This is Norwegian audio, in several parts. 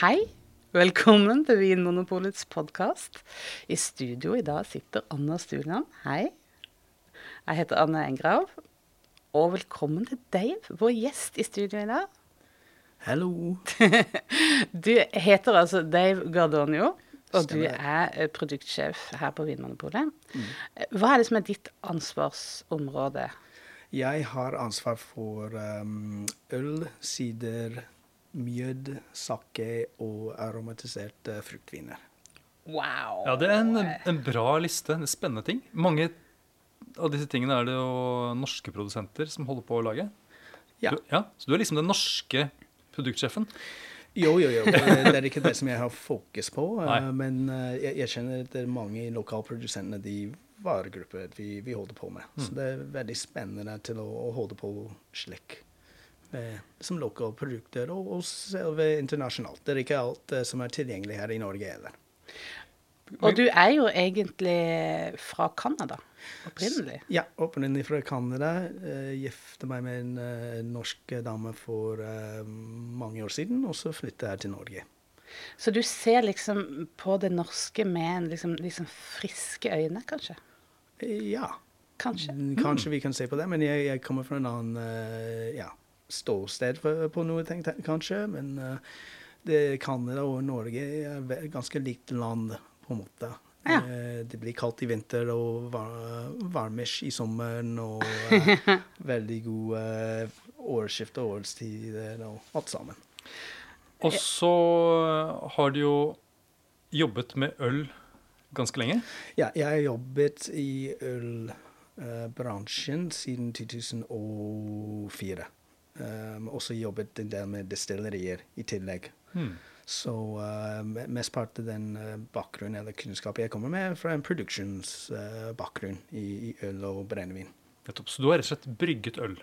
Hei. Velkommen til Vinmonopolets podkast. I studio i dag sitter Anna Stuland. Hei. Jeg heter Anne Engrav. Og velkommen til Dave, vår gjest i studio i dag. Hallo. Du heter altså Dave Gardonio, og du er eh, produktsjef her på Vinmonopolet. Hva er det som er ditt ansvarsområde? Jeg har ansvar for um, øl, sider, mjød, sake og aromatiserte fruktviner. Wow. Ja, det er en, en bra liste. Det er spennende ting. Mange av disse tingene er det jo norske produsenter som holder på å lage. Ja. Du, ja så du er liksom den norske produktsjefen. Jo, jo, jo. Det er ikke det som jeg har fokus på. uh, Nei. Men uh, jeg, jeg kjenner at det er mange lokalprodusentene de varegrupper vi, vi holder på med. Så det er veldig spennende til å, å holde på slik. Med, som lokale produkter, og, og selve internasjonalt. Det er ikke alt uh, som er tilgjengelig her i Norge heller. Og du er jo egentlig fra Canada, opprinnelig. Ja, opprinnelig fra Canada. Uh, gifte meg med en uh, norsk dame for uh, mange år siden, og så flytta jeg til Norge. Så du ser liksom på det norske med en liksom, liksom friske øyne, kanskje? Eh, ja, Kanskje. Mm, kanskje vi kan se på det, men jeg, jeg kommer fra en annen eh, ja, ståsted for, på noe, tenkt, kanskje. Men uh, det Canada og Norge er ganske likt land, på en måte. Ja. Eh, det blir kaldt i vinter og var, varmish i sommeren, og uh, veldig god uh, årsskifte og årstider og alt sammen. Og så har du jo jobbet med øl ganske lenge. Ja, jeg har jobbet i ølbransjen siden 2004. Um, også jobbet en del med destillerier i tillegg. Hmm. Så uh, mesteparten av den uh, bakgrunnen eller kunnskapen jeg kommer med, er fra en produksjonsbakgrunn i, i øl og brennevin. Nettopp. Så du har rett og slett brygget øl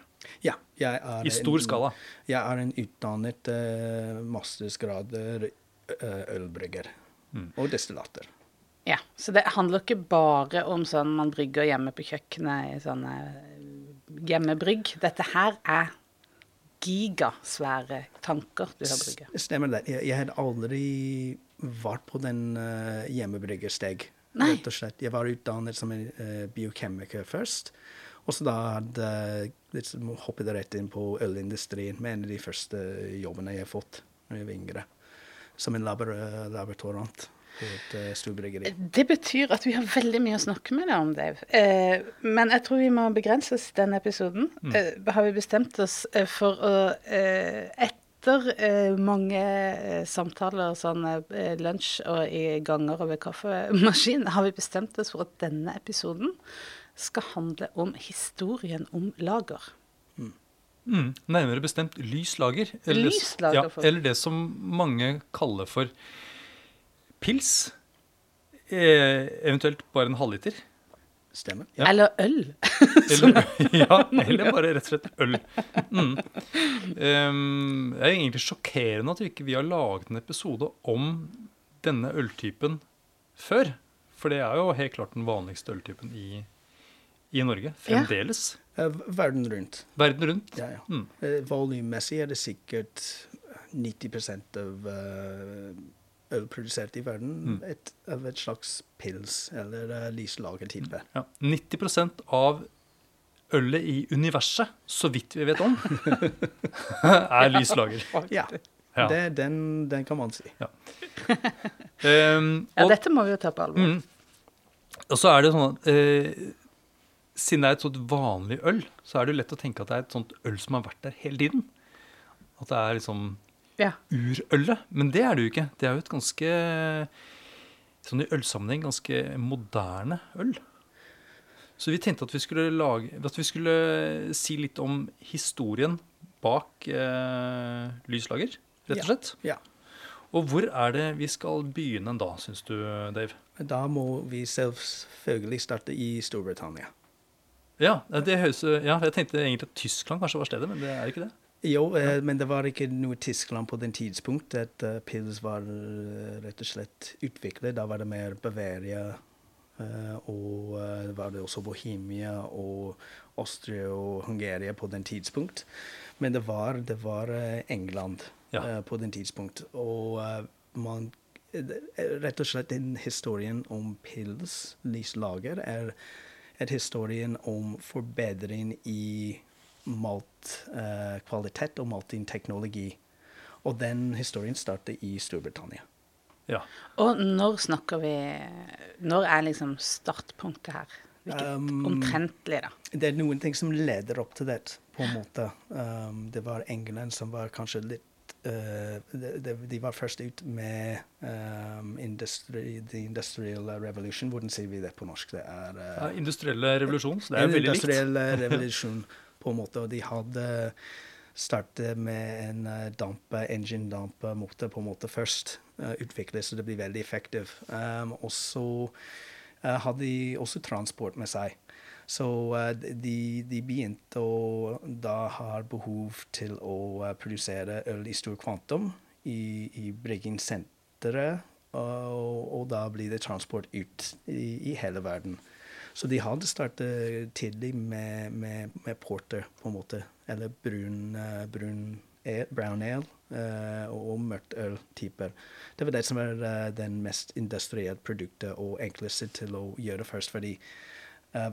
Ja, jeg er i stor en- skala. Jeg er en utdannet uh, mastersgrader uh, ølbrygger Hmm. og destillater. Ja, Så det handler ikke bare om sånn man brygger hjemme på kjøkkenet i sånne hjemmebrygg. Dette her er gigasvære tanker du har brygget. Stemmer det. Jeg, jeg hadde aldri vært på den uh, hjemmebryggersteg. Nei. Rett og slett. Jeg var utdannet som en uh, biokemiker først. Og så da hadde liksom hoppet rett inn på ølindustrien med en av de første jobbene jeg har fått da jeg var yngre. Som en labor laboratorant på et uh, storbryggeri. Det betyr at vi har veldig mye å snakke med deg om, Dave. Eh, men jeg tror vi må begrense oss denne episoden. Eh, har vi bestemt oss eh, for å eh, Etter eh, mange eh, samtaler, sånn eh, lunsj og i ganger og ved kaffemaskin, har vi bestemt oss for at denne episoden skal handle om historien om lager. Mm. Nærmere bestemt lyslager. Eller, lyslager ja, eller det som mange kaller for pils. Eh, eventuelt bare en halvliter. Stemmer. Ja. Eller øl. Eller, ja, eller bare rett og slett øl. Mm. Um, det er egentlig sjokkerende at vi ikke vi har laget en episode om denne øltypen før. For det er jo helt klart den vanligste øltypen i, i Norge. Fremdeles. Ja. verden rundt. Verden rundt. Ja, ja. Mm. Eh, Volummessig er det sikkert 90% av eh, øl produsert i verden Mm. et, av et slags pils eller uh, lyslagertype. Ja. 90% av ølet i universet, så vidt vi vet om, er lyslager. Ja, Ja. Det, den, den kan man si. Um, Ja, dette må vi jo ta på alvor. Mm. Og så er det sånn at eh, siden det er et sånt vanlig øl, så er det jo lett å tenke at det er et sånt øl som har vært der hele tiden. At det er liksom Ja. urølet. Men det er det jo ikke. Det er jo et ganske sånn i ølsammenheng ganske moderne øl. Så vi tenkte at vi skulle lage At vi skulle si litt om historien bak eh, lyslager, rett og slett. Ja. Og hvor er det vi skal begynne da, syns du, Dave? Da må vi selvfølgelig starte i Storbritannia. Ja, det høres, ja, jeg tenkte egentlig at Tyskland kanskje var stedet, men det er ikke det. Jo, eh, men det var ikke noe Tyskland på den tidspunkt at uh, pils var uh, rett og slett utviklet. Da var det mer Bavaria Uh, og uh, var det også Bohemia og Austria og Hungaria på den tidspunkt. Men det var, det var eh, England Ja. eh, på den tidspunkt. Og eh, man Rett og slett den historien om pils lyslager er, er historien om forbedring i maltkvalitet og maltingteknologi. Og den historien startet i Storbritannia. Ja. Og når snakker vi Når er liksom startpunktet her? Hvilket Um, omtrentlig, da? Det er noen ting som leder opp til det, på en måte. Um, det var England som var kanskje litt uh, de, de- var først ut med um, industri, The Industrial Revolution. Hvordan sier vi det på norsk? Det er uh, Ja, industrielle revolusjon, så det er veldig likt. Industriell eh, revolusjon, på en måte. Og de hadde startet med en uh, dampe, engine-dampemotor på en måte først. Uh, utviklet, så det blir veldig effektivt. Um, og så uh, hadde de også transport med seg. Så uh, de, de begynte å da ha behov til å produsere øl i stor kvantum i, i Bryggen-senteret. Og, og da blir det transport ut i, i hele verden. Så de hadde startet tidlig med, med, med porter, på en måte. Eller brun, eh, brun brown ale eh, mørkt øl-typer. Det var det som var eh, den mest industrielle produktet og enkleste til å gjøre først. Fordi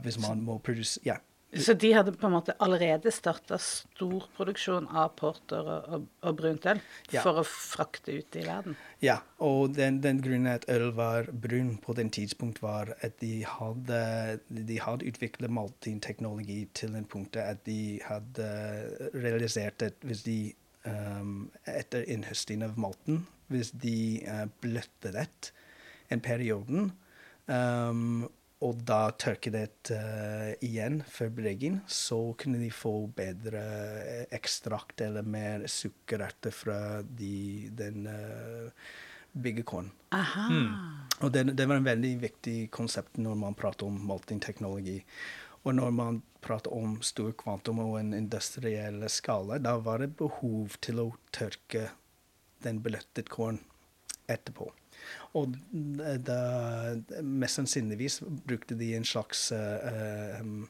hvis man må produsere Ja. Så de hadde på en måte allerede starta stor produksjon av porter og, og, og brunt øl Ja. for å frakte ut i verden? Ja, og den, den grunnen at øl var brun på den tidspunkt, var at de hadde, de hadde utviklet maltinteknologi til en punkt at de hadde realisert at hvis de um, etter innhøsting av malten, hvis de uh, bløtte det en periode, um, og da tørket det uh, igjen før brygging, så kunne de få bedre eh, ekstrakt eller mer sukkererter fra de, den uh, byggekorn. Mm. Og det, det var en veldig viktig konsept når man prater om maltingteknologi. Og når man prater om stor kvantum og en industriell skala, da var det behov til å tørke den beløttet korn etterpå. Og da, mest sannsynligvis brukte de en slags uh, um,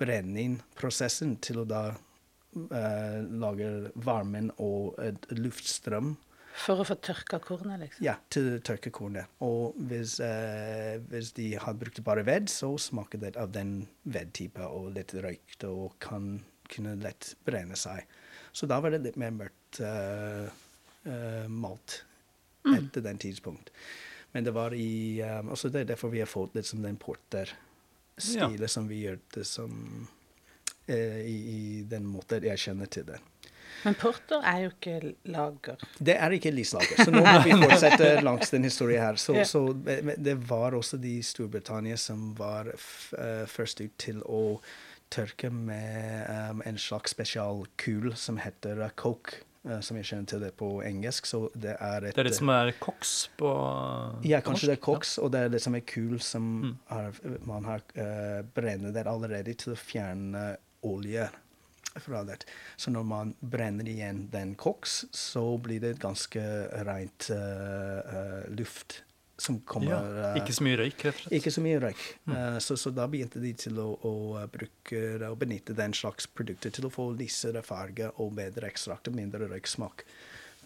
brenningprosessen til å da uh, lage varmen og luftstrøm For å få tørka kornet, liksom? ja, til tørkekornet. Og hvis, uh, hvis de har brukt bare ved, så smaker det av den vedtypen og litt røykt og kan kunne lett brenne seg. Så da var det litt mer mørkt uh, eh, malt etter den tidspunkt. Men det var i um, også Det er derfor vi har fått litt som den porter-stilen som vi gjør det som uh, i, I den måten jeg kjenner til det. Men porter er jo ikke lager. Det er ikke lyslager, så nå må vi fortsette langs den historien her. Så, Ja. så eh, det var også de i Storbritannia som var eh, først ut til å tørke med um, en slags spesialkul som heter uh, coke, som jeg kjenner til det på engelsk. Så det er et Det er det som er koks på ja, kanskje det er koks, og det er det som er kul som Mm. er, man har uh, brennet der allerede til å fjerne olje fra det. Så når man brenner igjen den koks, så blir det ganske rent uh, uh, luft som kommer Ja, uh, ikke så mye røyk, rett og slett. ikke så mye røyk. Mm. Uh, så, så da begynte de til å, å uh, bruke og benytte den slags produkter til å få lysere farge og bedre ekstrakt og mindre røyksmak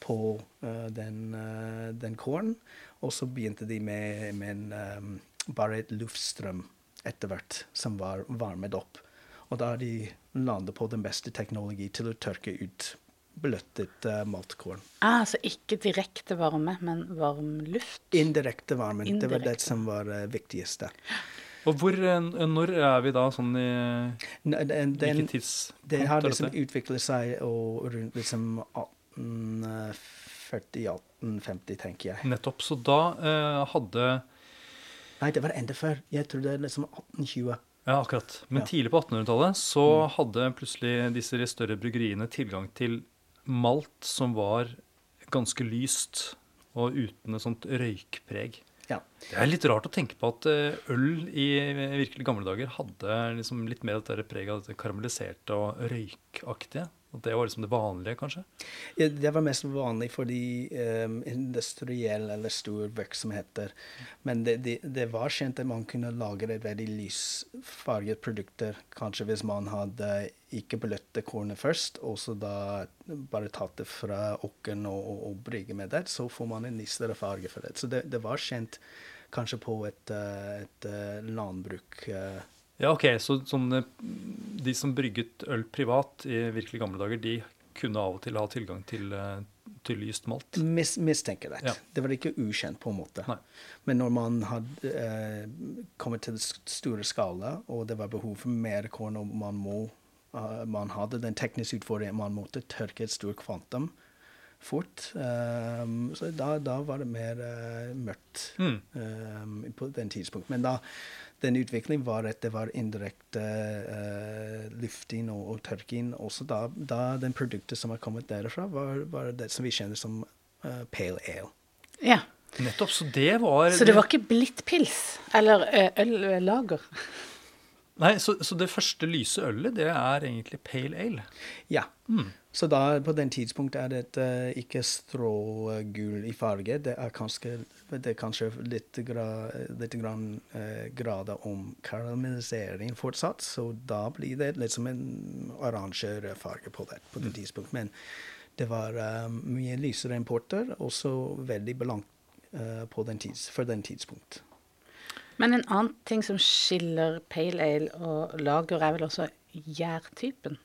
på uh, den, uh, den korn. Og så begynte de med, med en, um, bare et luftstrøm etter hvert som var varmet opp. Og da har de landet på den beste teknologi til å tørke ut bløttet uh, matkorn. Ah, altså ikke direkte varme, men varm luft? Indirekte varmen. Det var det som var uh, viktigste. Og hvor, eh, når er vi da sånn i Den, Hvilket tidspunkt Det har liksom utviklet seg og rundt liksom 1840-1850, tenker jeg. Nettopp. Så da eh, hadde Nei, det var enda før. Jeg tror det er liksom 1820. Ja, akkurat. Men Ja. tidlig på 1800-tallet så Mm. hadde plutselig disse større bryggeriene tilgang til malt som var ganske lyst og uten et sånt røykpreg. Ja. Det er litt rart å tenke på at eh, øl i virkelig gamle dager hadde liksom litt mer av dette preget av dette karamelliserte og røykaktige. Det var liksom det vanlige, kanskje? Ja, det var mest vanlig for de um, industrielle eller store virksomheter. Men det, det, det, var kjent at man kunne lage et veldig lysfarget produkter. Kanskje hvis man hadde ikke bløtte kornet først, og så da bare tatt det fra åkeren og, og, og brygge med det, så får man en lysere farge for det. Så det, det var kjent kanskje på et, eh, et eh, landbruk. Uh, ja, ok. Så sånn, de som brygget øl privat i virkelig gamle dager, de kunne av og til ha tilgang til, eh, til lyst malt? Mis, mistenker det. Ja. Det var ikke ukjent, på en måte. Nei. Men når man hadde eh, kommet til store skala, og det var behov for mer korn, og man, må, uh, man hadde den tekniske utfordringen man måtte tørke et stort kvantum fort, um, så da, da, var det mer uh, mørkt mm. um, på den tidspunkt. Men da den utviklingen var at det var indirekte uh, lufting og, og, tørking. Også da, da den produktet som har kommet derfra, var, var det som vi kjenner som uh, pale ale. Ja. Nettopp. Så det var Så det var ikke blitt pils? Eller øllager? Nei, så, så, det første lyse ølet, det er egentlig pale ale? Ja. Mm. Så da, på den tidspunkt er det uh, ikke strågul i farge. Det er kanskje, det er kanskje litt, gra, litt grann, uh, grader om karamellisering fortsatt. Så da blir det litt som en oransje farge på det på det mm. tidspunkt. Men det var uh, mye lysere importer, også veldig blankt uh, den tids, for den tidspunkt. Men en annen ting som skiller pale ale og lager, er vel også gjærtypen?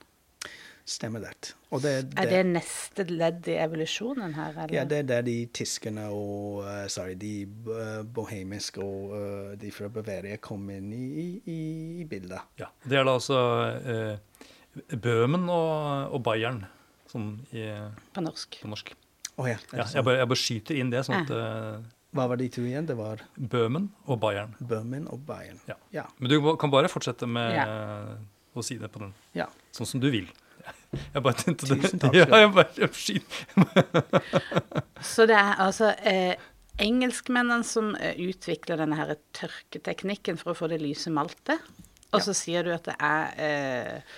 Stemmer det. det, det. Er det neste ledd i evolusjonen her? Eller? Ja, det er der de tyskerne og uh, sorry, de uh, bohemiske og uh, de fra Bavaria kom inn i, i, i, bildet. Ja, Det er da altså Bøhmen og, og Bayern sånn i, på norsk. På norsk. Oh, ja, ja jeg, bare, jeg, bare, skyter inn det. sånn at... Hva var de to igjen? Det var Bøhmen og Bayern. Bøhmen og Bayern. Ja. ja. Men du kan bare fortsette med å si det på den. Ja. Sånn som du vil. Jeg bare tenkte det. Tusen takk. Ja, jeg bare, Så det er altså eh, engelskmennene som eh, utvikler denne her tørketeknikken for å få det lyse maltet. Og så sier du at det er eh,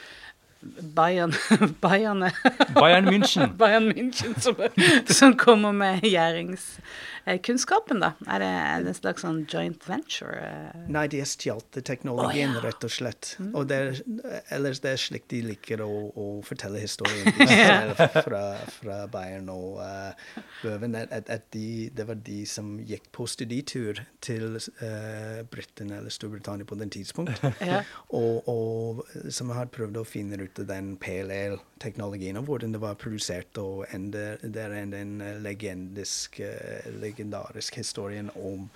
Bayern, Bayern, Bayern München. Bayern München som, som kommer med gjæringskunnskapen, da? Er det, en slags sånn joint venture? Eh? Nei, de har stjålet teknologien, oh, ja. rett og slett. Mm. Og det er, ellers det er slik de liker å, å fortelle historien fra, fra, Bayern og uh, Bøven. At, at de, det var de som gikk på studietur til uh, Britene eller Storbritannia på den tidspunkt, ja. og, og som har prøvd å finne ut av den PLL-teknologien og hvordan det var produsert. Og det er en, en legendisk, uh, legendarisk historien om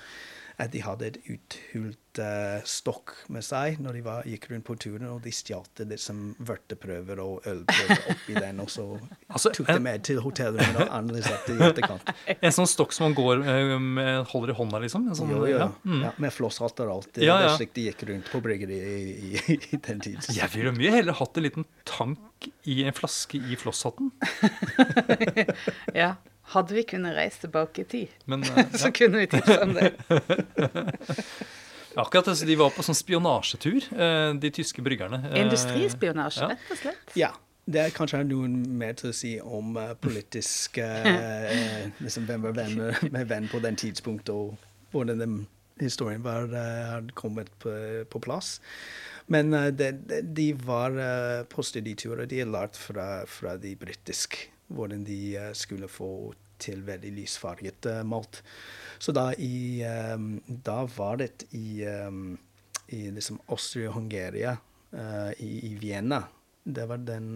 at de hadde et uthult uh, stokk med seg når de var, gikk rundt på turen, og de stjal liksom vørteprøver og ølprøver oppi den, og så altså, tok det med til hotellrommet og analyserte i etterkant. En sånn stokk som man går uh, med, holder i hånda, liksom? Sånn, jo, jo, ja. Mm. ja. Med flosshatter og alt. Det, ja, ja. det er slik de gikk rundt på bryggeriet i, i, i, den tid. Jeg ville mye heller hatt en liten tank i en flaske i flosshatten. ja. Hadde vi kunnet reise tilbake i tid, Men, uh, så kunne vi tipsa om det. Akkurat altså, De var på sånn spionasjetur, eh, de tyske bryggerne. Industrispionasje, ja. rett og slett. Ja. Det er kanskje noe mer til å si om uh, politisk uh, liksom, Hvem var venn med venn på den tidspunktet, og hvordan den historien var, uh, kommet på, på, plass. Men uh, de, de, var uh, på studieturer. De er lært fra, fra de britiske hvordan de eh, skulle få til veldig lysfarget uh, malt. Så da, i, um, da var det i, i liksom Austria-Hungaria, i, i, Vienna Det var den,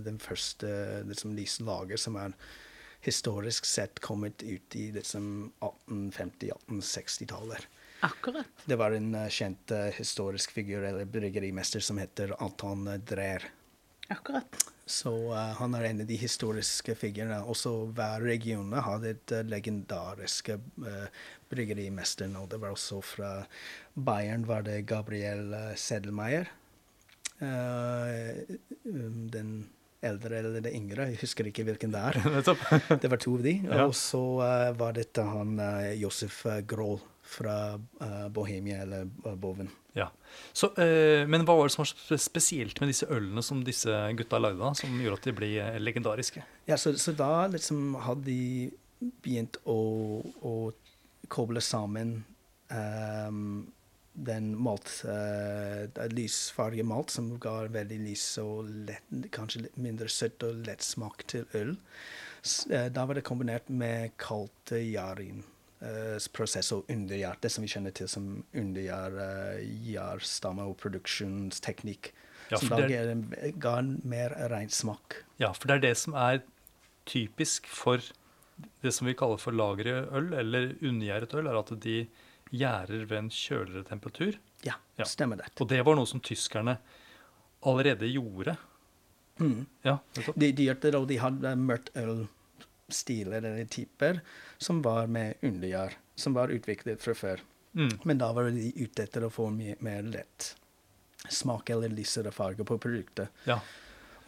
den første liksom, lyslager som er historisk sett kommet ut i liksom 1850-1860-tallet. Akkurat. Det var en kjent historisk figur, eller bryggerimester, som heter Anton Dreher. Akkurat. Så uh, han er en av de historiske figurene. Også hver region hadde et uh, legendarisk uh, bryggerimester. Og det var også fra Bayern var det Gabriel Sedelmeier. Um, den eldre eller det yngre, jeg husker ikke hvilken det er. det var to av de. Ja. Og så var dette han Josef Grohl fra eh, Bohemia eller eh, Boven. Ja. Så, eh, men hva var det som var spesielt med disse ølene som disse gutta lagde, da, som gjorde at de ble legendariske? Ja, så, så da liksom hadde de begynt å, å koble sammen um, den malt, uh, lysfarge malt som ga veldig lys og lett, kanskje litt mindre søtt og lett smak til øl. Da var det kombinert med kaldt jarin. Uh, prosess og undergjær, det som vi kjenner til som undergjær, uh, gjærstamme og produksjonsteknikk. Ja, som da ga en- ga mer ren smak. Ja, for det er det som er typisk for det som vi kaller for lagret øl, eller undergjæret øl, er at de gjærer ved en kjøligere temperatur. Ja, Ja. stemmer det. Og det var noe som tyskerne allerede gjorde. Mm. Ja. De, de, gjorde det, og de hadde mørkt ølstiler eller typer som var med undergjør, som var utviklet fra før. Mm. Men da var de ute etter å få mye mer lett smak eller lysere farge på produktet. ja.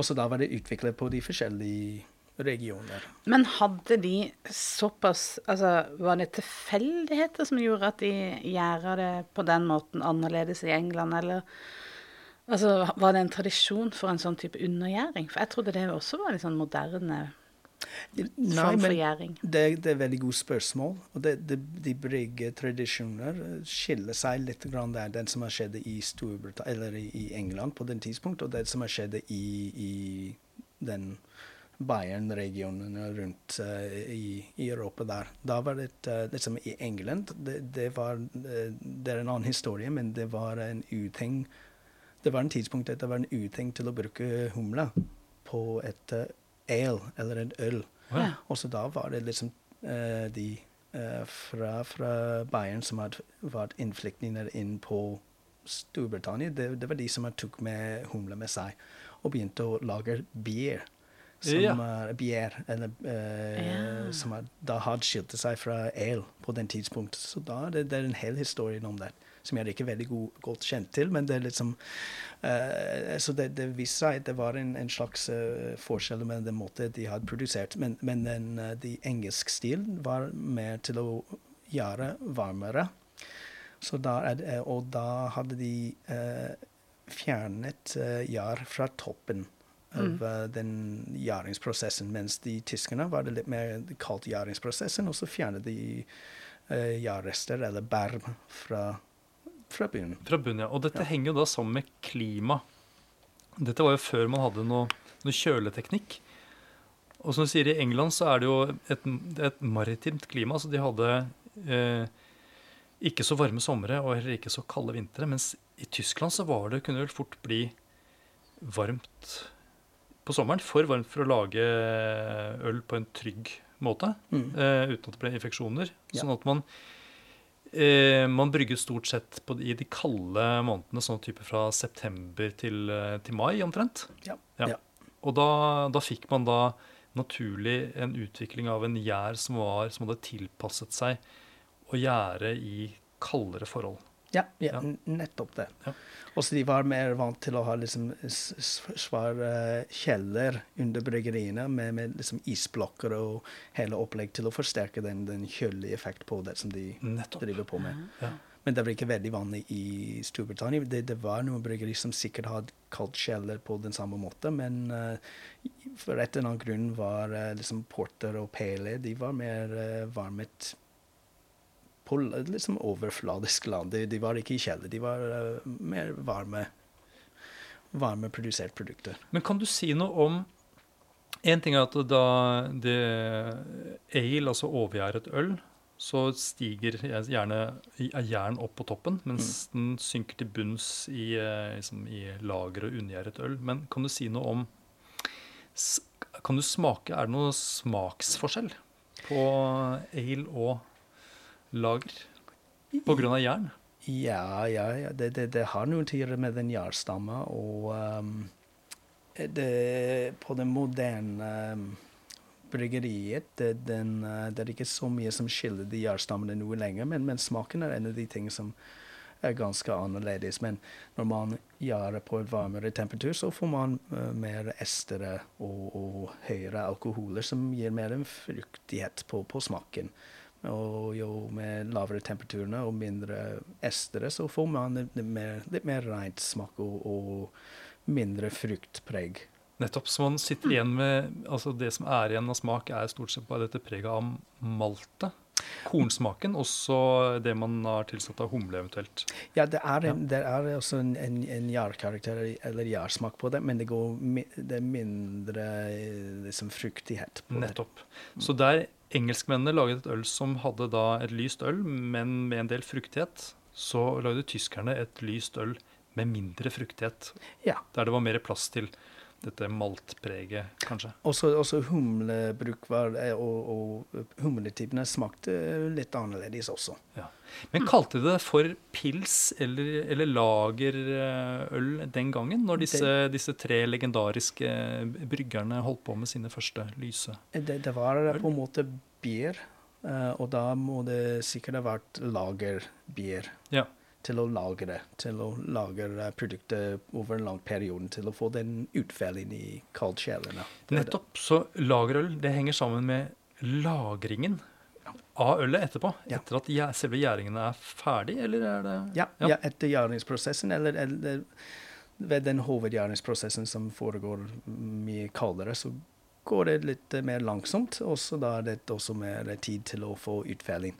Og så da var det utviklet på de forskjellige regioner. Men hadde de såpass Altså, var det tilfeldigheter som gjorde at de gjør det på den måten annerledes i England, eller Altså, var det en tradisjon for en sånn type undergjæring? For jeg trodde det også var litt sånn moderne Nei, men det, det er veldig gode spørsmål. Og det, det, de brygge tradisjoner skiller seg litt grann der. Den som har skjedd i eller i, England på den tidspunkt, og det som har skjedd i, i den Bayern-regionen rundt uh, i, i Europa der. Da var det uh, liksom i England det, det, var, eh, det er en annen historie, men det var en uting Det var en tidspunkt at det var en uting til å bruke humle på et ale, eller en øl. Ja. Og så da var det liksom uh, de uh, fra, fra Bayern som hadde vært innflyktninger inn på Storbritannia. Det, det var de som tok med humle med seg og begynte å lage beer. Som Ja. er bier, eller uh, Ja. som er, da hadde skilt seg fra ale på den tidspunktet. Så da det, det er en hel historie om det, som jeg er ikke veldig god, godt kjent til. Men det er liksom uh, Så det, det viste seg at det var en, en slags uh, forskjell med den måten de hadde produsert. Men, men den, uh, de engelsk stilen var mer til å gjøre varmere. Så da det, og da hadde de fjernet gjær fra toppen av mm. den gjæringsprosessen, mens de tyskerne var det litt mer kaldt gjæringsprosessen, og så fjernet de uh, gjærrester, eller berm, fra, fra bunnen. Fra bunnen, ja. Og dette Ja. henger jo da sammen med klima. Dette var jo før man hadde noe, noe kjøleteknikk. Og som du sier, i England så er det jo et, et maritimt klima. Så de hadde eh, ikke så varme somre og heller ikke så kalde vintre. Mens i Tyskland så var det, kunne det vel fort bli varmt på sommeren. For varmt for å lage øl på en trygg måte. Mm. eh, uten at det ble infeksjoner. Ja. Sånn at man eh, man brygger stort sett på, i de kalde månedene, sånn type fra september til, eh, til mai omtrent. Ja. Ja. ja. Og da, da fikk man da naturlig en utvikling av en gjær som, var, som hadde tilpasset seg å gjære i kaldere forhold. Ja, ja, nettopp det. Ja. Og så de var mer vant til å ha liksom svære kjeller under bryggeriene med, med liksom isblokker og hele opplegg til å forsterke den, den kjølige effekt på det som de Nettopp. driver på med. Ja. Men det var ikke veldig vanlig i Storbritannia. Det, det var noen bryggeri som sikkert hadde kaldt kjeller på den samme måte, men uh, for et eller annet grunn var uh, liksom porter og pale de var mer uh, varmet liksom overfladisk land. De, de var ikke i kjeller, de var uh, mer varme varme produsert produkter. Men kan du si noe om En ting er at da det ale, altså overgjæret øl, så stiger gjerne er jern opp på toppen, mens den synker til bunns i, eh, liksom, i lager og undergjæret øl. Men kan du si noe om Kan du smake Er det noen smaksforskjell på ale og lager på grunn av jern? Ja, ja, ja. Det, det, det har noe til med den jernstammen. og um, det, På det moderne um, bryggeriet det, den, uh, det er ikke så mye som skiller de jernstammene noe lenger, men, men smaken er en av de tingene som er ganske annerledes. Men når man gjør det på et varmere temperatur, så får man uh, mer estere og, og høyere alkoholer som gir mer en fruktighet på, på smaken. Og jo med lavere temperaturene og mindre estere, så får man litt mer, litt mer rent smak og, og mindre fruktpreg. Nettopp. Så man sitter igjen med altså Det som er igjen av smak, er stort sett bare dette preget av maltet. Kornsmaken, også det man har tilsatt av humle eventuelt. Ja, det er, en, det er også en, en, en gjærkarakter eller gjærsmak på det, men det, går, det er mindre eh, liksom, fruktighet på det. Nettopp. Så der engelskmennene laget et øl som hadde da et lyst øl, men med en del fruktighet, så lagde tyskerne et lyst øl med mindre fruktighet. Ja. Der det var mer plass til dette maltpreget, kanskje. Også, også humlebruk var, eh, og, og humletypene smakte litt annerledes også. Ja. Men kalte de det for pils eller, eller lagerøl den gangen, når disse, disse tre legendariske bryggerne holdt på med sine første lyse? Det, det var på en måte bier, eh, og da må det sikkert ha vært lagerbier. Ja. Til å lagre, til å lagre produktet over en lang periode, til å få den utfellen i kaldkjelene. Det det. Nettopp. Så lagerøl det henger sammen med lagringen av ølet etterpå? Ja. Etter at selve gjæringen er ferdig, eller er det Ja, Ja. etter gjæringsprosessen, eller, eller ved den hovedgjæringsprosessen som foregår mye kaldere, så går det litt mer langsomt, og så da er det også mer tid til å få utfelling.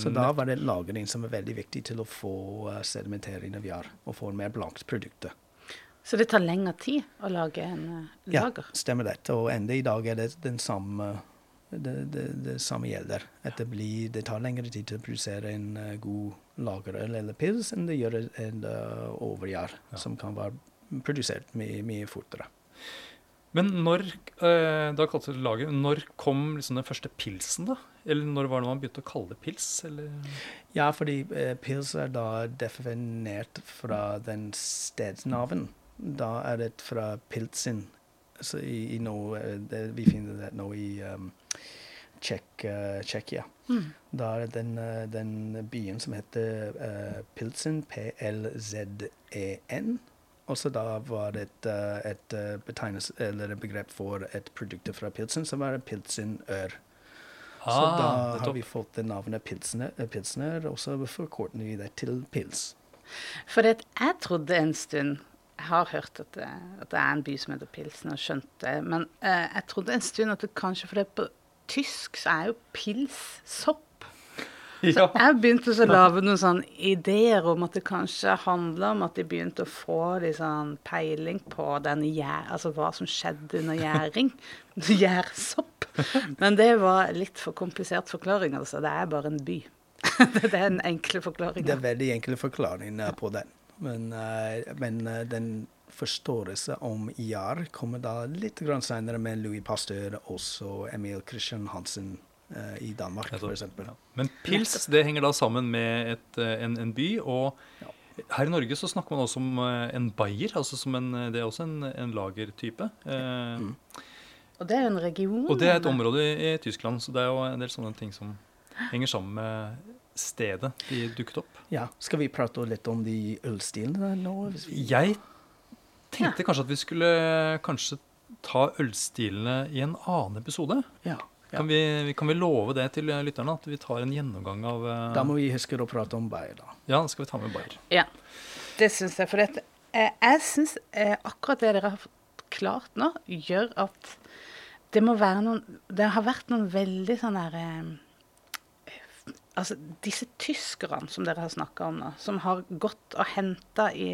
Så da var det lagring som er veldig viktig til å få sedimenteringen vi har, og få mer blankt produkt. Så det tar lengre tid å lage en lager? Ja, stemmer det. Og enda i dag er det den samme det, det, det samme gjelder. At det, blir, det tar lengre tid til å produsere en eh, god lager eller pils enn det gjør en uh, overgjær, Ja. som kan være produsert mye, mye fortere. Men når eh, da kalte det lager, når kom liksom den første pilsen, da? Eller når var det man begynte å kalle det pils? Eller? Ja, fordi eh, pils er da definert fra den stedsnavn. Da er det fra pilsen. Så i, i nå, eh, det, vi finner det nå i um, Tsjekk, eh, Tsjekkia. Mm. Da er det den, eh, den byen som heter uh, Pilsen, P-L-Z-E-N. Og så da var det et, et eller et begrep for et produkt fra pilsen, som var pilsenør. Så Ah, da har vi fått det navnet pilsner, eh, pilsner og så forkorter vi det til pils. For det, jeg trodde en stund Jeg har hørt at det, at det er en by som heter Pilsen, og skjønt det. Men eh, jeg trodde en stund at det kanskje For det på tysk så er jo pils sopp. Ja. Jeg begynte så å lage noen sånne ideer om at det kanskje handler om at de begynte å få litt sånn peiling på den gjær, altså hva som skjedde under gjæring. Gjærsopp. Men det var litt for komplisert forklaring, altså. Det er bare en by. det er den enkle Det er veldig enkle forklaringer på den. Men, eh, men eh, den forståelse om IR kommer da litt senere med Louis Pasteur og Emil Christian Hansen i Danmark, f.eks. Ja. Men pils det henger da sammen med et, eh, en, en by. Og her i Norge så snakker man også om eh, en bayer. altså som en, Det er også en, en lagertype. Ja. Mm. Og det er en region. Og det er et område i, i Tyskland, så det er jo en del sånne ting som henger sammen med stedet de dukket opp. Ja, Skal vi prate litt om de ølstilene nå? hvis vi- Jeg tenkte kanskje at vi skulle kanskje ta ølstilene i en annen episode. Ja. Kan, vi, kan vi love det til lytterne? At vi tar en gjennomgang av eh, Da må vi huske å prate om Bayer, da. Ja, da skal vi ta med bayer. Ja, det syns jeg. For dette, eh, jeg syns eh, akkurat det dere har klart nå, gjør at det må være noen Det har vært noen veldig sånn derre Altså, disse tyskerne som dere har snakka om nå, som har gått og henta i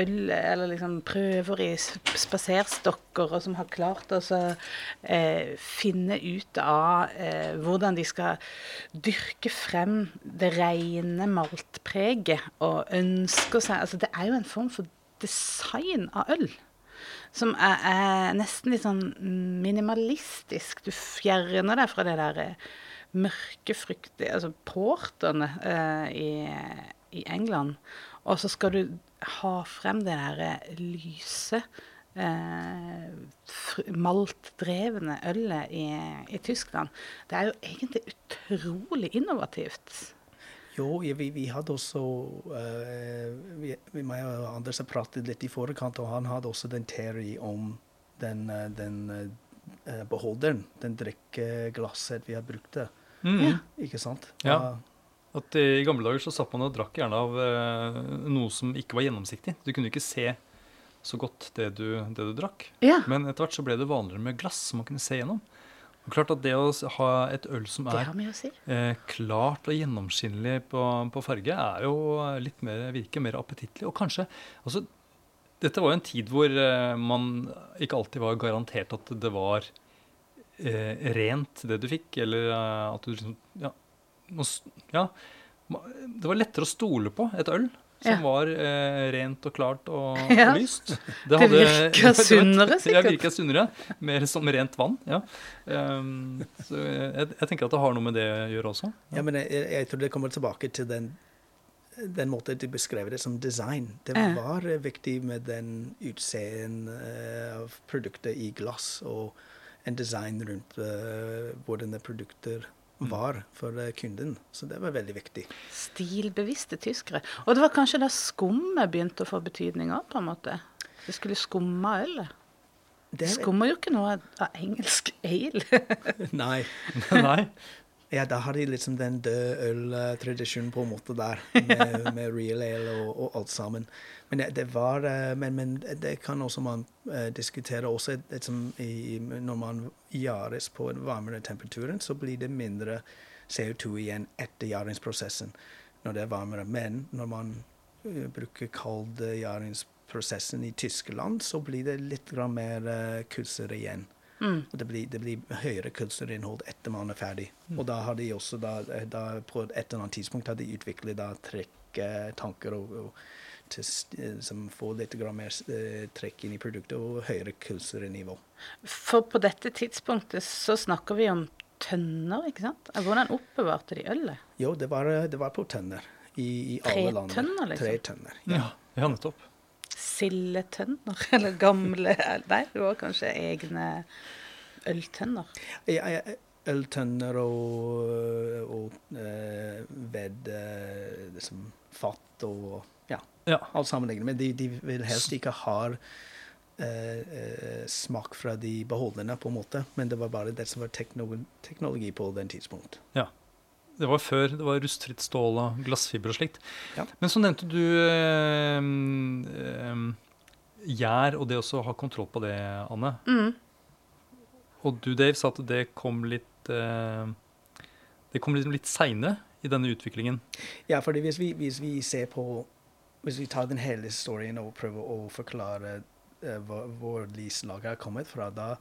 øl, eller liksom prøver i spaserstokker, og som har klart å eh, finne ut av eh, hvordan de skal dyrke frem det rene maltpreget, og ønsker seg Altså, det er jo en form for design av øl. Som er, er nesten litt sånn minimalistisk. Du fjerner deg fra det der eh, mørke, fryktige Altså portene eh, i, i England. Og så skal du ha frem det der eh, lyse, eh, maltdrevne ølet i, i Tyskland. Det er jo egentlig utrolig innovativt. Jo, vi, vi hadde også eh, vi, vi, meg og Anders har pratet litt i forkant, og han hadde også den teori om den, eh, den eh, beholderen, den drikkeglasset vi har brukt. det. Mm. Ja. Ikke sant? Ja. At I gamle dager så satt man og drakk gjerne av eh, noe som ikke var gjennomsiktig. Du kunne ikke se så godt det du, det du drakk. Ja, Men etter hvert så ble det vanligere med glass som man kunne se gjennom. Og klart at Det å ha et øl som er har mye å si. eh, klart og gjennomskinnelig på, på farge, er jo litt mer, virker mer appetittlig. Og kanskje altså, Dette var jo en tid hvor eh, man ikke alltid var garantert at det var eh, rent, det du fikk, eller eh, at du liksom ja, må ja, Det var lettere å stole på et øl som Ja. var eh, rent og klart og, Ja. og lyst. Det virker sunnere, Ja, virka sunnere. Mer som rent vann. ja. Um, så jeg, jeg tenker at det har noe med det å gjøre også. Ja, men jeg, jeg tror det kommer tilbake til den, den måten du beskrev det som design. Det var ja. viktig med den utseendet eh, av produkter i glass, og en design rundt eh, hvordan det produkter var for eh, kunden. Så det var veldig viktig. Stilbevisste tyskere. Og det var kanskje da skummet begynte å få betydning òg, på en måte. Det skulle skumme ølet. Det, Skummer jo ikke noe av engelsk ale. nei. Nei. Ja, da har de liksom den døde øltradisjonen på en måte der, med, med real ale og, og alt sammen. Men det, det var eh, men, men det kan også man eh, diskutere også liksom, i, Når man gjæres på en varmere temperaturen, så blir det mindre CO2 igjen etter gjæringsprosessen når det er varmere. Men når man eh, bruker kald gjæringsprosessen i Tyskland, så blir det litt mer uh, kulser igjen. Mm. Og det blir, det blir høyere kunstnerinnhold etter man er ferdig. Og da har de også da, da på et eller annet tidspunkt har de utviklet da trekktanker og, og til, eh, som får litt mer eh, trekk inn i produktet og høyere kunstnernivå. For på dette tidspunktet så snakker vi om tønner, ikke sant? Hvordan oppbevarte de ølet? Jo, det var, eh, det var på tønner i, i alle land. Tretønner, liksom? Tre tønner. Ja, ja nettopp. Sildetønner? Eller gamle Nei, det var kanskje egne øltønner. Ja, ja, Øltønner og, og eh, ved eh, liksom fatt og ja, Ja. alt sammenlignet. Men de, de vil helst ikke ha eh, eh, smak fra de beholderne, på en måte. Men det var bare det som var teknologi på den tidspunkt. ja. Det var før det var rustfritt stål og glassfiber og slikt. Ja. Men så nevnte du eh, eh, gjær og det også å ha kontroll på det, Anne. Mm. Og du, Dave, sa at det kom litt eh, Det kom liksom litt seine i denne utviklingen. Ja, for hvis vi, hvis vi ser på Hvis vi tar den hele historien og prøver å forklare eh, hvor, hvor lyslaget har kommet fra, da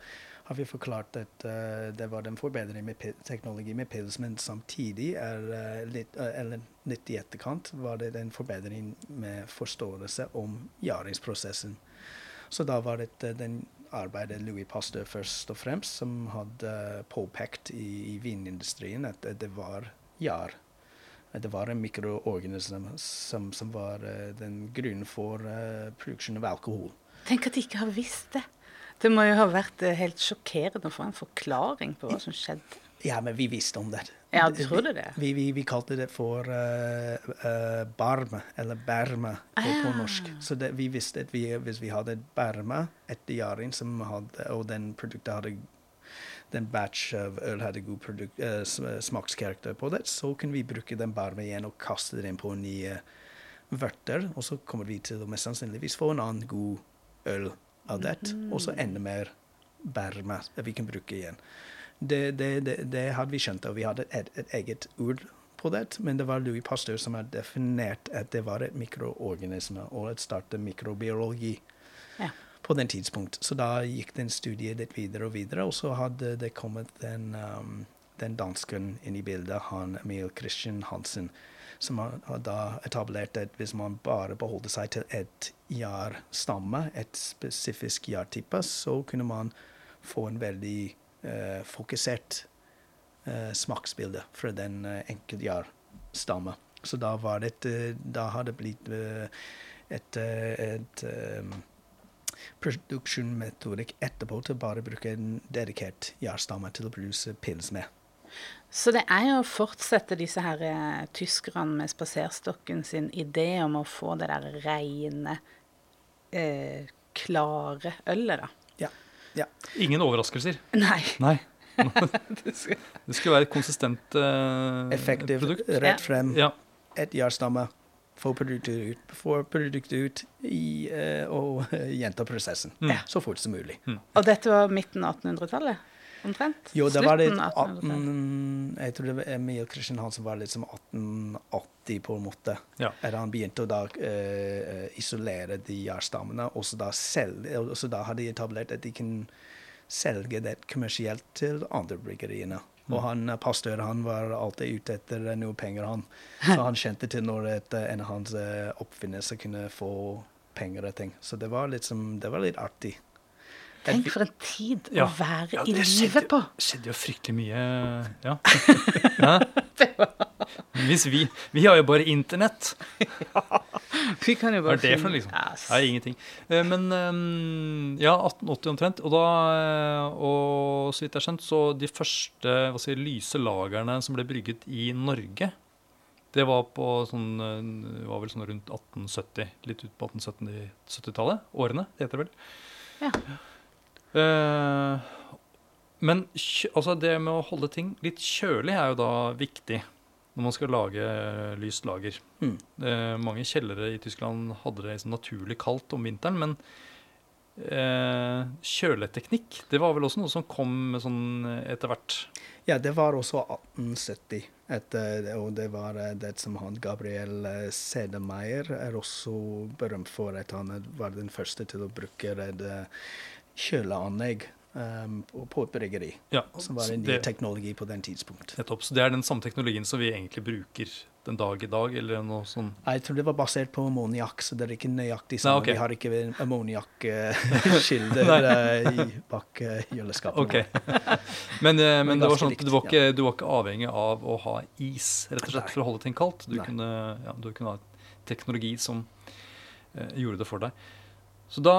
har vi forklart at uh, det var en forbedring med teknologi med pils, men samtidig er uh, litt, uh, eller litt i etterkant var det en forbedring med forståelse om gjæringsprosessen. Så da var det den arbeidet Louis Pasteur først og fremst som hadde påpekt i, i vinindustrien at det var gjær. Det var en mikroorganisme som, som var den grunnen for produksjon av alkohol. Tenk at de ikke har visst det. Det må jo ha vært eh, helt sjokkerende å få en forklaring på hva som skjedde. Ja, men vi visste om det. Ja, du trodde det? Vi, vi, vi kalte det for uh, uh, barme, eller berme på, på Ah. norsk. Så det, vi visste at vi, hvis vi hadde berme etter Jarin, hadde, og den produktet hadde den batch av øl hadde god produkt, uh, smakskarakter på det, så kunne vi bruke den barme igjen og kaste den inn på nye vørter, og så kommer vi til å mest sannsynligvis få en annen god øl av det, og så enda mer berma vi kan bruke igjen. Det, det, det, det hadde vi skjønt, og vi hadde et, et eget ord på det, men det var Louis Pasteur som hadde definert at det var et mikroorganisme, og et startet mikrobiologi Ja. på den tidspunkt. Så da gikk den studiet litt videre og videre, og så hadde det kommet den, um, den dansken inn i bildet, han Emil Christian Hansen, som har, da etablert at hvis man bare beholder seg til et jarstamme, et spesifisk jartype, så kunne man få en veldig eh, fokusert eh, smaksbilde fra den uh, enkelte jarstamme. Så da var det et, eh, Da har det blitt eh, et, eh, et um, produksjonsmetodikk etterpå til bare å bruke en dedikert jarstamme til å produsere pils med. Så det er jo å fortsette disse her eh, tyskerne med spaserstokken sin idé om å få det der reine, eh, klare ølet, da. Ja. ja. Ingen overraskelser. Nei. Nei. Det skulle være et konsistent eh, Effektiv, produkt. Ja. rett frem, Ja. Et jarstamme. Få produktet ut, få produktet ut i, eh, og gjenta prosessen Mm. Så fort som mulig. Og dette var midten av 1800-tallet? Omtrent? Jo, det var litt Slutten av 1800-tallet. 18... Jeg tror det var Emil Christian Hansen var litt som 1880, på en måte. Ja. Han begynte å da uh, isolere de jærstammene, og så da selge Og så da hadde de etablert at de kunne selge det kommersielt til andre bryggeriene. Og han, pastør han var alltid ute etter eh, noe penger, han. Så han kjente til når et, eh, en av hans eh, oppfinnelser kunne få penger og ting. Så det var liksom, det var litt artig. Tenk for en tid Ja. å være Ja, i livet på. på! skjedde jo fryktelig mye Ja. Hvis vi, vi har jo bare internett. Vi kan jo Hva bare er det for noe, liksom? S- Nei, ingenting. Eh, Men eh, ja, 1880 omtrent. Og da, eh, og så vidt jeg har skjønt, så de første hva si, lyse lagrene som ble brygget i Norge, det var på sånn det var vel sånn rundt 1870. Litt ut på 1870-tallet. Årene, det heter det vel. Ja. Eh, men altså det med å holde ting litt kjølig er jo da viktig når man skal lage lyst lager. Mm. Eh, mange kjellere i Tyskland hadde det liksom naturlig kaldt om vinteren, men eh, kjøleteknikk det var vel også noe som kom sånn etter hvert. Ja, det var også 1870. Et, eh, og det var eh, det som han Gabriel Sedemeier Sedemeyer er også berømt for at han var den første til å bruke et eh, kjøleanlegg eh, på, et bryggeri. Ja, Som var en ny det, teknologi på den tidspunkt. nettopp, så det er den samme teknologien som vi egentlig bruker den dag i dag, eller noe sånn Jeg tror det var basert på ammoniakk, så det er ikke nøyaktig Nei, samme. ok. Vi har ikke ammoniakkskilder uh, bak eh, kjøleskapet. Okay. Men, eh, men Men det var sånn at du var, ikke, du var ikke avhengig av å ha is rett og slett Nei. for å holde ting kaldt. Du kunne, ja, du kunne ha teknologi som eh, gjorde det for deg. Så da,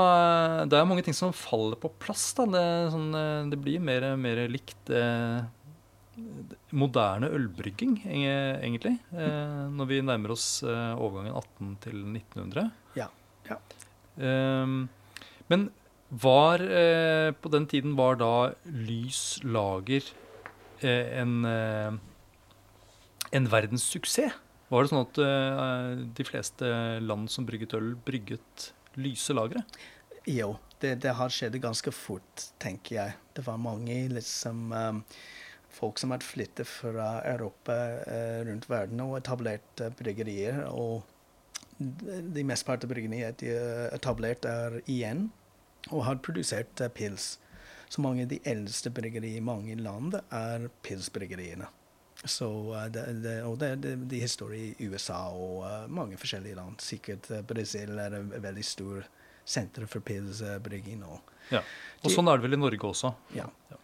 det er mange ting som faller på plass. Da. Det, sånn, eh, det blir mer, mer likt eh, moderne ølbrygging, egentlig. Eh, når vi nærmer oss eh, overgangen 18 til 1900. Ja, ja. Ehm, men var eh, På den tiden var da lys lager eh, en, en verdenssuksess? Var det sånn at de fleste land som brygget øl, brygget lyse lageret? Jo, det, det har skjedd ganske fort, tenker jeg. Det var mange liksom um, folk som hadde flyttet fra Europa eh, rundt verden og etablert eh, bryggerier. Og de mesteparten av bryggeriene de er etablert er igjen og har produsert eh, pils. Så mange av de eldste bryggeriene i mange land er pilsbryggeriene. Så, eh, det, det, og det, det, de historie i USA og uh, mange forskjellige land. Sikkert uh, Brasil er et veldig stort senter for pilsbrygging Og, Ja. Og sånn er det vel i Norge også. Ja. Ja.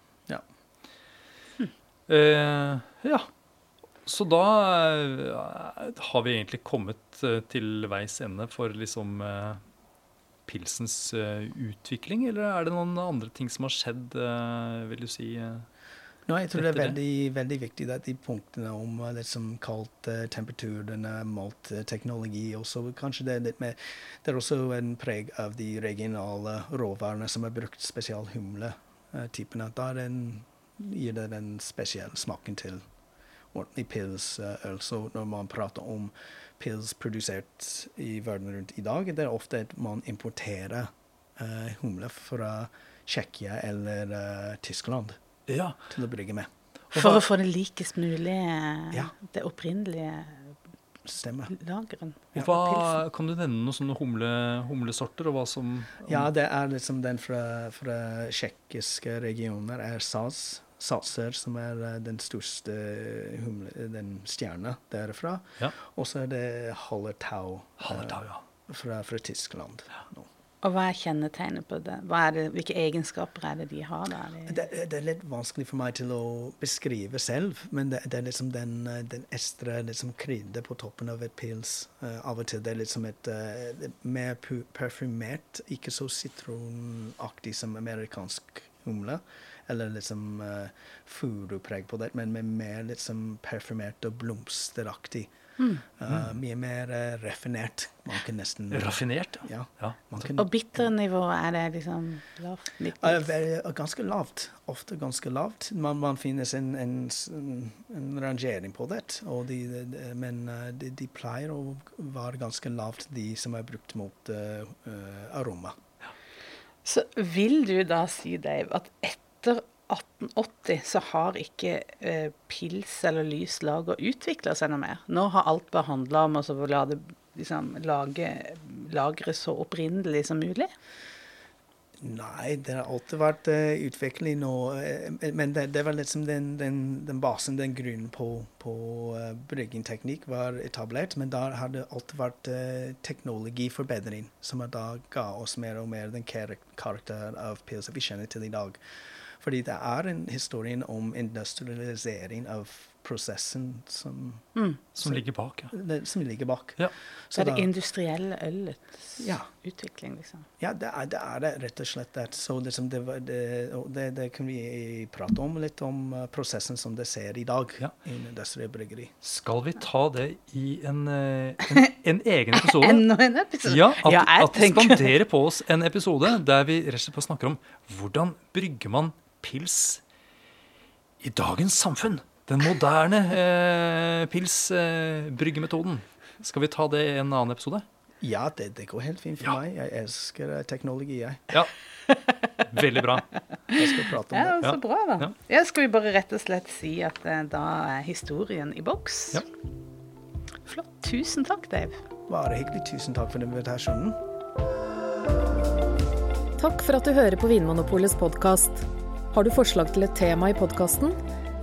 Eh, ja. Så da eh, har vi egentlig kommet eh, til veis ende for liksom eh, pilsens eh, utvikling, eller er det noen andre ting som har skjedd, eh, vil du si? Eh? Nå, jeg tror det er veldig, veldig viktig at de punktene om eh, liksom kaldt eh, temperatur, denne maltteknologi også, kanskje det er litt mer Det er også en preg av de regionale råvarene som er brukt, spesielt humle-typene. Da gir det den spesielle smaken til ordentlig pilsøl. Så når man prater om pils produsert i verden rundt i dag, det er ofte at man importerer uh, humle fra Tsjekkia eller uh, Tyskland Ja. til å brygge med. For å få det likest mulig eh, Ja. det opprinnelige Stemmer. lageren. Ja. hva, kan du nevne noen sånne humle, humlesorter, og hva som Ja, det er liksom den fra, fra tsjekkiske regioner er Saz. Satser, som er eh, den største humle, den stjerna derfra. Ja. Og så er det Hallertau, eh, Hallertau, ja. fra, fra Tyskland. nå. Og hva er kjennetegnet på det? Det? Hvilke egenskaper er det de har? da? Det- Det, er litt vanskelig for meg til å beskrive selv, men det, det er liksom den, den estre liksom krydder på toppen av et pils. Uh, av og til det er liksom et uh, er mer perfumert, ikke så sitronaktig som amerikansk humle. Eller liksom uh, furupreg på det, men med mer liksom parfymert og blomsteraktig. Mm. Uh, mye mer uh, raffinert. Man kan nesten Raffinert, ja. ja. Man kan, Og bitternivået, er det liksom lavt? Litt, Uh, uh, ganske lavt. Ofte ganske lavt. Man, man finnes en, en, en, rangering på det, og de, de, de, men uh, de, de pleier å være ganske lavt, de som er brukt mot aroma. Så vil du da si, Dave, at etter 1880 så har ikke eh, pils eller lys lager utvikla seg noe mer? Nå har alt bare handla om å la det liksom, lage lageret så opprinnelig som mulig? Nei, det har alltid vært uh, utvikling nå, Uh, men det, det var liksom den, den, den basen, den grunnen på, på uh, bryggingteknikk var etablert, men da har det alltid vært uh, teknologiforbedring som da ga oss mer og mer den karakteren karakter av pils vi kjenner til i dag. Fordi det er en historie om industrialisering av prosessen som, Mm. Som ligger bak. Ja. det, som ligger bak. Ja. Så er det industrielle ølets Ja. utvikling, liksom? Ja, det er det, er det rett og slett. Det. Så liksom det, det, det, det kan vi prate om litt om eh, prosessen som det ser i dag Ja. i industrielt bryggeri. Skal vi ta det i en, eh, en, en egen episode? Enda en episode? Ja, at, Ja, jeg at tenker- spanderer på oss en episode der vi rett og slett snakker om hvordan brygger man pils i dagens samfunn. Den moderne eh, pilsbryggemetoden. Skal vi ta det i en annen episode? Ja, det, det går helt fint for Ja. meg. Jeg elsker eh, teknologi, jeg. Ja. Veldig bra. Jeg skal prate om Ja, det. så bra, da. Ja. Ja. Skal vi bare rett og slett si at eh, da er historien i boks? Ja. Flott. Tusen takk, Dave. Bare hyggelig. Tusen takk for invitasjonen. Takk for at du hører på Vinmonopolets podkast. Har du forslag til et tema i podkasten?